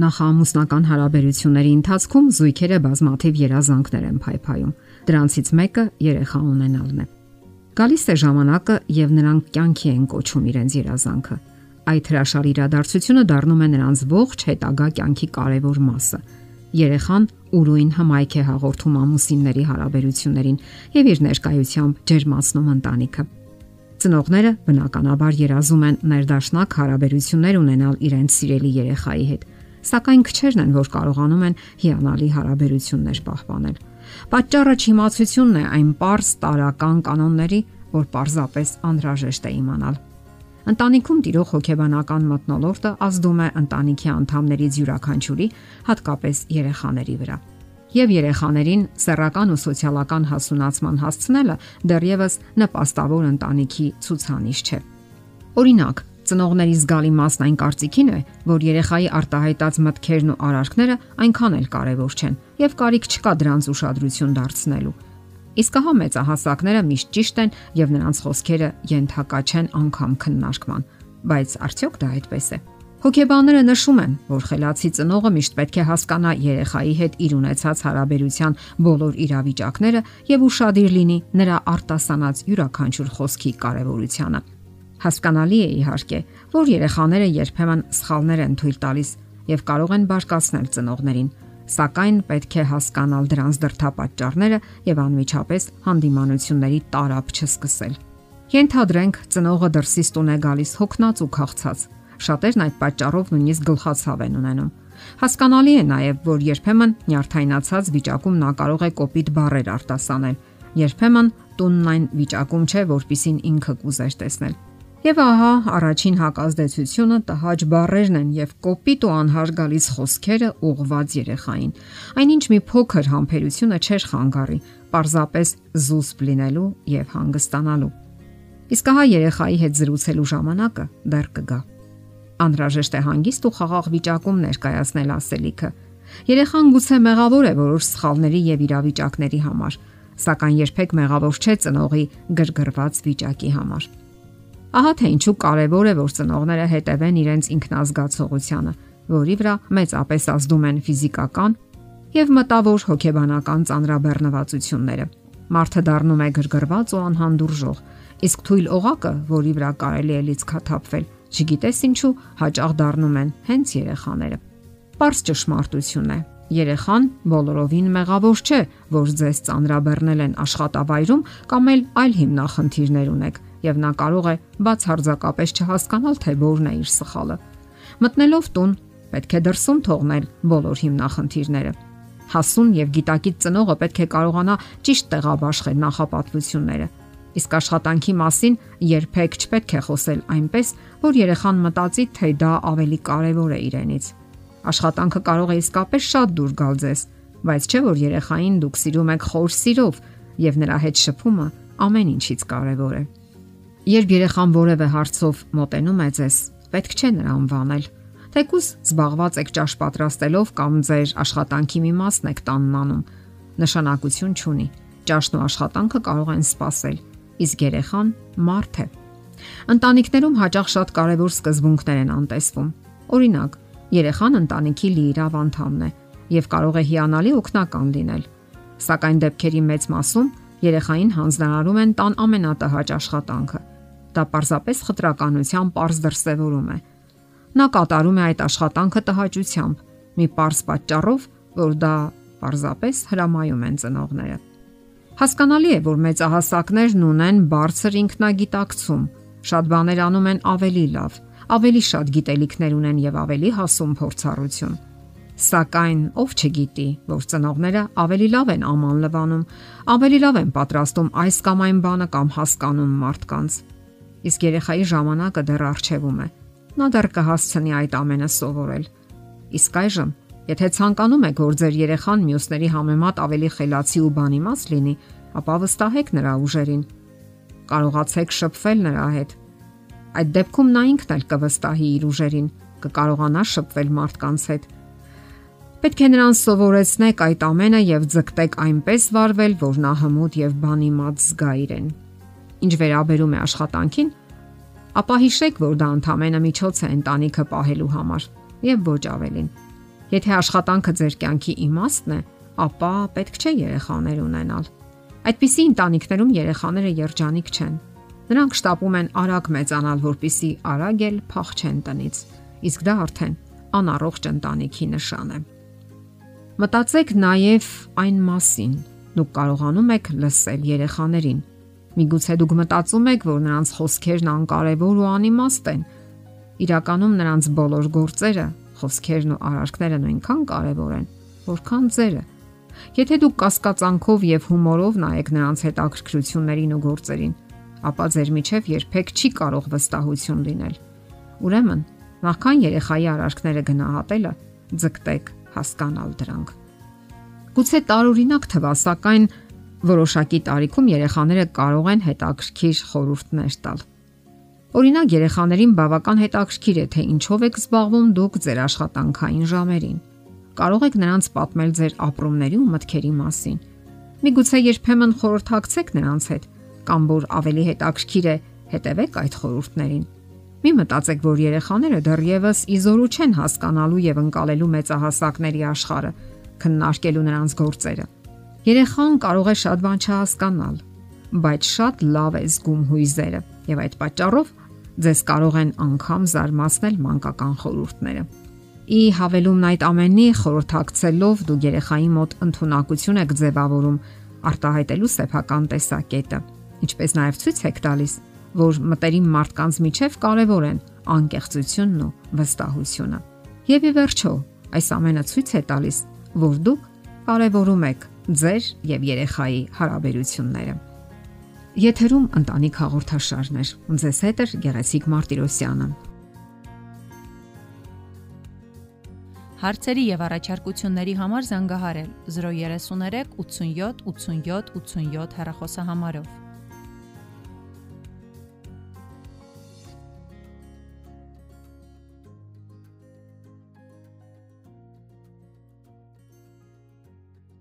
Նախամուսնական հարաբերությունների ընթացքում զույգերը բազմաթիվ երազանքներ են փայփայում։ Դրանցից մեկը երեխա ունենալն է։ Գալիս է ժամանակը եւ նրանք կյանքի են կոչում իրենց երազանքը։ Այդ հրաշալի իրադարձությունը դառնում է նրանց ողջ հետագա կյանքի կարևոր մասը։ Երեխան ուրույն հմայք է հաղորդում ամուսինների հարաբերություններին եւ իր ներկայությամբ ջերմացնում ընտանիքը։ Ծնողները բնականաբար երազում են ներդաշնակ հարաբերություններ ունենալ իրենց սիրելի երեխայի հետ, սակայն քչերն են, որ կարողանում են հիանալի հարաբերություններ պահպանել։ Պատճառը չիմացությունն է այն པարս տարական կանոնների, որ պարզապես անհրաժեշտ է իմանալ։ Ընտանիքում տիրող հոգեբանական մտնոլորտը ազդում է ընտանիքի անդամներից յուրաքանչյուրի, հատկապես երեխաների վրա։ Եվ երեխաներին սեռական ու սոցիալական հասունացման հասցնելը դեռևս նպաստավոր ընտանիքի ցուցանիշ չէ։ Օրինակ, Ծնողների զգալի մասն այն կարծիքին է, որ երեխայի արտահայտած մտքերն ու արարքները այնքան էլ կարևոր չեն եւ կարիք չկա դրանց ուշադրություն դարձնելու։ Իսկ հա մեծահասակները միշտ ճիշտ են եւ նրանց խոսքերը ենթակա չեն անգամ քննարկման, բայց արդյոք դա այդպես է։ Հոգեբանները նշում են, որ խելացի ծնողը միշտ պետք է հասկանա երեխայի հետ իր ունեցած հարաբերության բոլոր իրավիճակները եւ ուրشادիր լինի նրա արտասանած յուրաքանչյուր խոսքի կարեւորությանը։ Հասկանալի է իհարկե, որ երեխաները երբեմն սխալներ են թույլ տալիս եւ կարող են բարկացնել ծնողներին, սակայն պետք է հասկանալ դրանց դրթապաճառները եւ անմիջապես հանդիմանությունների տարապ չսկսել։ Ենթադրենք ծնողը դրսից տուն է գալիս հոգնած ու քաղցած։ Շատերն այդ պատճառով նույնիսկ գլխացավ են ունենում։ Հասկանալի է նաև, որ երբեմն նյարդայնացած վիճակում նա կարող է կոպիտ բառեր արտասանել։ Երբեմն տունն այն վիճակում չէ, որpիսին ինքը կուզեր տեսնել։ Եվ ահա առաջին հակազդեցությունը տհաճ բարերն են եւ կոպիտ ու անհարգալից խոսքերը ուղված երեխային։ Այնինչ մի փոքր համբերությունը չէր խանգարի, պարզապես զուսպ լինելու եւ հանգստանալու։ Իսկ ահա երեխայի հետ զրուցելու ժամանակը դեռ կգա։ Անհրաժեշտ է հանգիստ ու խաղաղ վիճակում ներկայացնել ասելիքը։ Երեխան գուցե մեղավոր է որոշ սխալների եւ իրավիճակների համար, սակայն երբեք մեղավոր չէ ծնողի գրգռված վիճակի համար։ Ահա թե ինչու կարևոր է որ ծնողները հետևեն իրենց ինքնազգացողությանը, որի վրա մեծապես ազդում են ֆիզիկական եւ մտավոր հոգեբանական ծանրաբեռնվածությունները։ Մարդը դառնում է գրգռված ու անհանդուրժող, իսկ թույլ օղակը, որի վրա կարելի է լիցքաթափվել, չգիտես ինչու հաճախ դառնում են հենց երեխաները։ Պարզ ճշմարտություն է, Երեխան բոլորովին մեղավոր չէ, որ ձեզ ծանրաբեռնել են աշխատավայրում կամ այլ հիմնախնդիրներ ունեք եւ նա կարող է բացարձակապես չհասկանալ, թե որն է իր սխալը։ Մտնելով տուն, պետք է դրսում թողնել բոլոր հիմնախնդիրները։ Հասուն եւ գիտակից ծնողը պետք է կարողանա ճիշտ տեղաբաշխել նախապատվությունները։ Իսկ աշխատանքի մասին երբեք չպետք է խոսել այնպես, որ երեխան մտածի, թե դա ավելի կարևոր է իրենից։ Աշխատանքը կարող է իսկապես շատ դուր գալ ձեզ, բայց չէ որ երեխային դուք սիրում եք խոր սիրով եւ նրա հետ շփումը ամեն ինչից կարևոր է։ Երբ երեխան որևէ հարցով մոտենում է ձեզ, պետք չէ նրան վանել։ Թեկուզ զբաղված եք ճաշ պատրաստելով կամ ձեր աշխատանքի մի մասն եք տանն անում, նշանակություն չունի։ Ճաշն ու աշխատանքը կարող են սпасել, իսկ երեխան մարդ է։ Ընտանիքներում հաճախ շատ կարևոր սկզբունքներ են անտեսվում։ Օրինակ, երեխան ընտանիքի լիիրավ անդամն է եւ կարող է հիանալի օգնական լինել։ Սակայն դեպքերի մեծ մասում երեխային հանձնարարում են տան ամենատհաճ աշխատանքը Դա պարզապես խտրականության པարզ դրսևորում է։ Նա կատարում է այդ աշխատանքը տհաճությամբ, մի པարզ պատճառով, որ դա պարզապես հրամայում են ծնողները։ Հասկանալի է, որ մեծահասակներն ունեն բարձր ինքնագիտակցում, շատ բաներ անում են ավելի լավ, ավելի շատ գիտելիքներ ունեն եւ ավելի հասուն փորձառություն։ Սակայն ով չգիտի, որ ծնողները ավելի լավ են աման լվանում, ավելի լավ են պատրաստում այս կամ այն բանը կամ հասկանում մարդկանց իսկ երեխայի ժամանակը դեռ արժևում է։ Նա դեռ կհասցնի այդ ամենը սովորել։ Իսկ այժմ, եթե ցանկանում եք, որ ձեր երեխան մյուսների համեմատ ավելի խելացի ու բանիմաց լինի, ապա վստահեք նրա ուժերին։ Կարողացեք շփվել նրա հետ։ Այդ դեպքում նա ինքն էլ կվստահի իր ուժերին, կկարողանա շփվել մարդկանց հետ։ Պետք է նրան սովորեցնեք այդ ամենը եւ ձգտեք այնպես վարվել, որ նա հմուտ եւ բանիմաց զգա իրեն։ Ինչ վերաբերում է աշխատանքին, ապա հիշեք, որ դա ընդամենը միջոց է ընտանիքը պահելու համար եւ ոչ ավելին։ Եթե աշխատանքը ձեր կյանքի իմաստն է, ապա պետք չէ երեխաներ ունենալ։ Այդպիսի ընտանիքներում երեխաները երջանիկ չեն։ Նրանք շտապում են արագ մեծանալ, որpիսի արագ էլ փախչեն տնից։ Իսկ դա արդեն անառողջ ընտանիքի նշան է։ Մտածեք նաև այն մասին, դուք կարողանում եք լսել երեխաներին։ Միգուցե դուք մտածում եք, որ նրանց խոսքերն անկարևոր ու անիմաստ են։ Իրականում նրանց բոլոր գործերը, խոսքերն ու արարքները նույնքան կարևոր են, որքան ձերը։ Եթե դուք կասկածանքով եւ հումորով նայեք նրանց հետ ակրկրություններին ու գործերին, ապա ձեր միջև երբեք չի կարող վստահություն լինել։ Ուրեմն, նախքան երեխայի արարքները գնահատելը, ձգտեք հասկանալ դրանք։ Գուցե տարօրինակ թվա, սակայն որոշակի տարիքում երեխաները կարող են հետաքրքիր խորհուրդներ տալ։ Օրինակ երեխաներին բավական հետաքրքիր է թե ինչով եք զբաղվում դուք ձեր աշխատանքային ժամերին կարող եք նրանց պատմել ձեր ապրումների ու մտքերի մասին։ Միգուցե երբեմն խորհրդակցեք նրանց հետ, կամ որ ավելի հետաքրքիր է հետևեք այդ խորհուրդներին։ Մի մտածեք, որ երեխաները դեռևս իզորու չեն հասկանալու եւ ընկալելու մեծահասակների աշխարհը, քննարկելու նրանց գործերը։ Երեխան կարող է շատ բան չհասկանալ, բայց շատ լավ է զգում հույզերը եւ այդ պատճառով ձեզ կարող են անգամ զարմացնել մանկական խորհուրդները։ Ի հավելումն այդ ամենի խորհրդակցելով դու երեխայի մոտ ընտունակություն եք ձևավորում արտահայտելու սեփական տեսակետը, ինչպես նաև ցույց եք տալիս, որ մտերիմ մարդկանց միջև կարևոր են անկեղծությունն ու վստահությունը։ Եվ ի վերջո, այս ամենը ցույց է տալիս, որ դուք կարևորում եք ձեր եւ երեխայի հարաբերությունները։ Եթերում ընտանիք հաղորդաշարներ։ Ձեզ հետ է Գեղեցիկ Մարտիրոսյանը։ Հարցերի եւ առաջարկությունների համար զանգահարել 033 87 87 87 հեռախոսահամարով։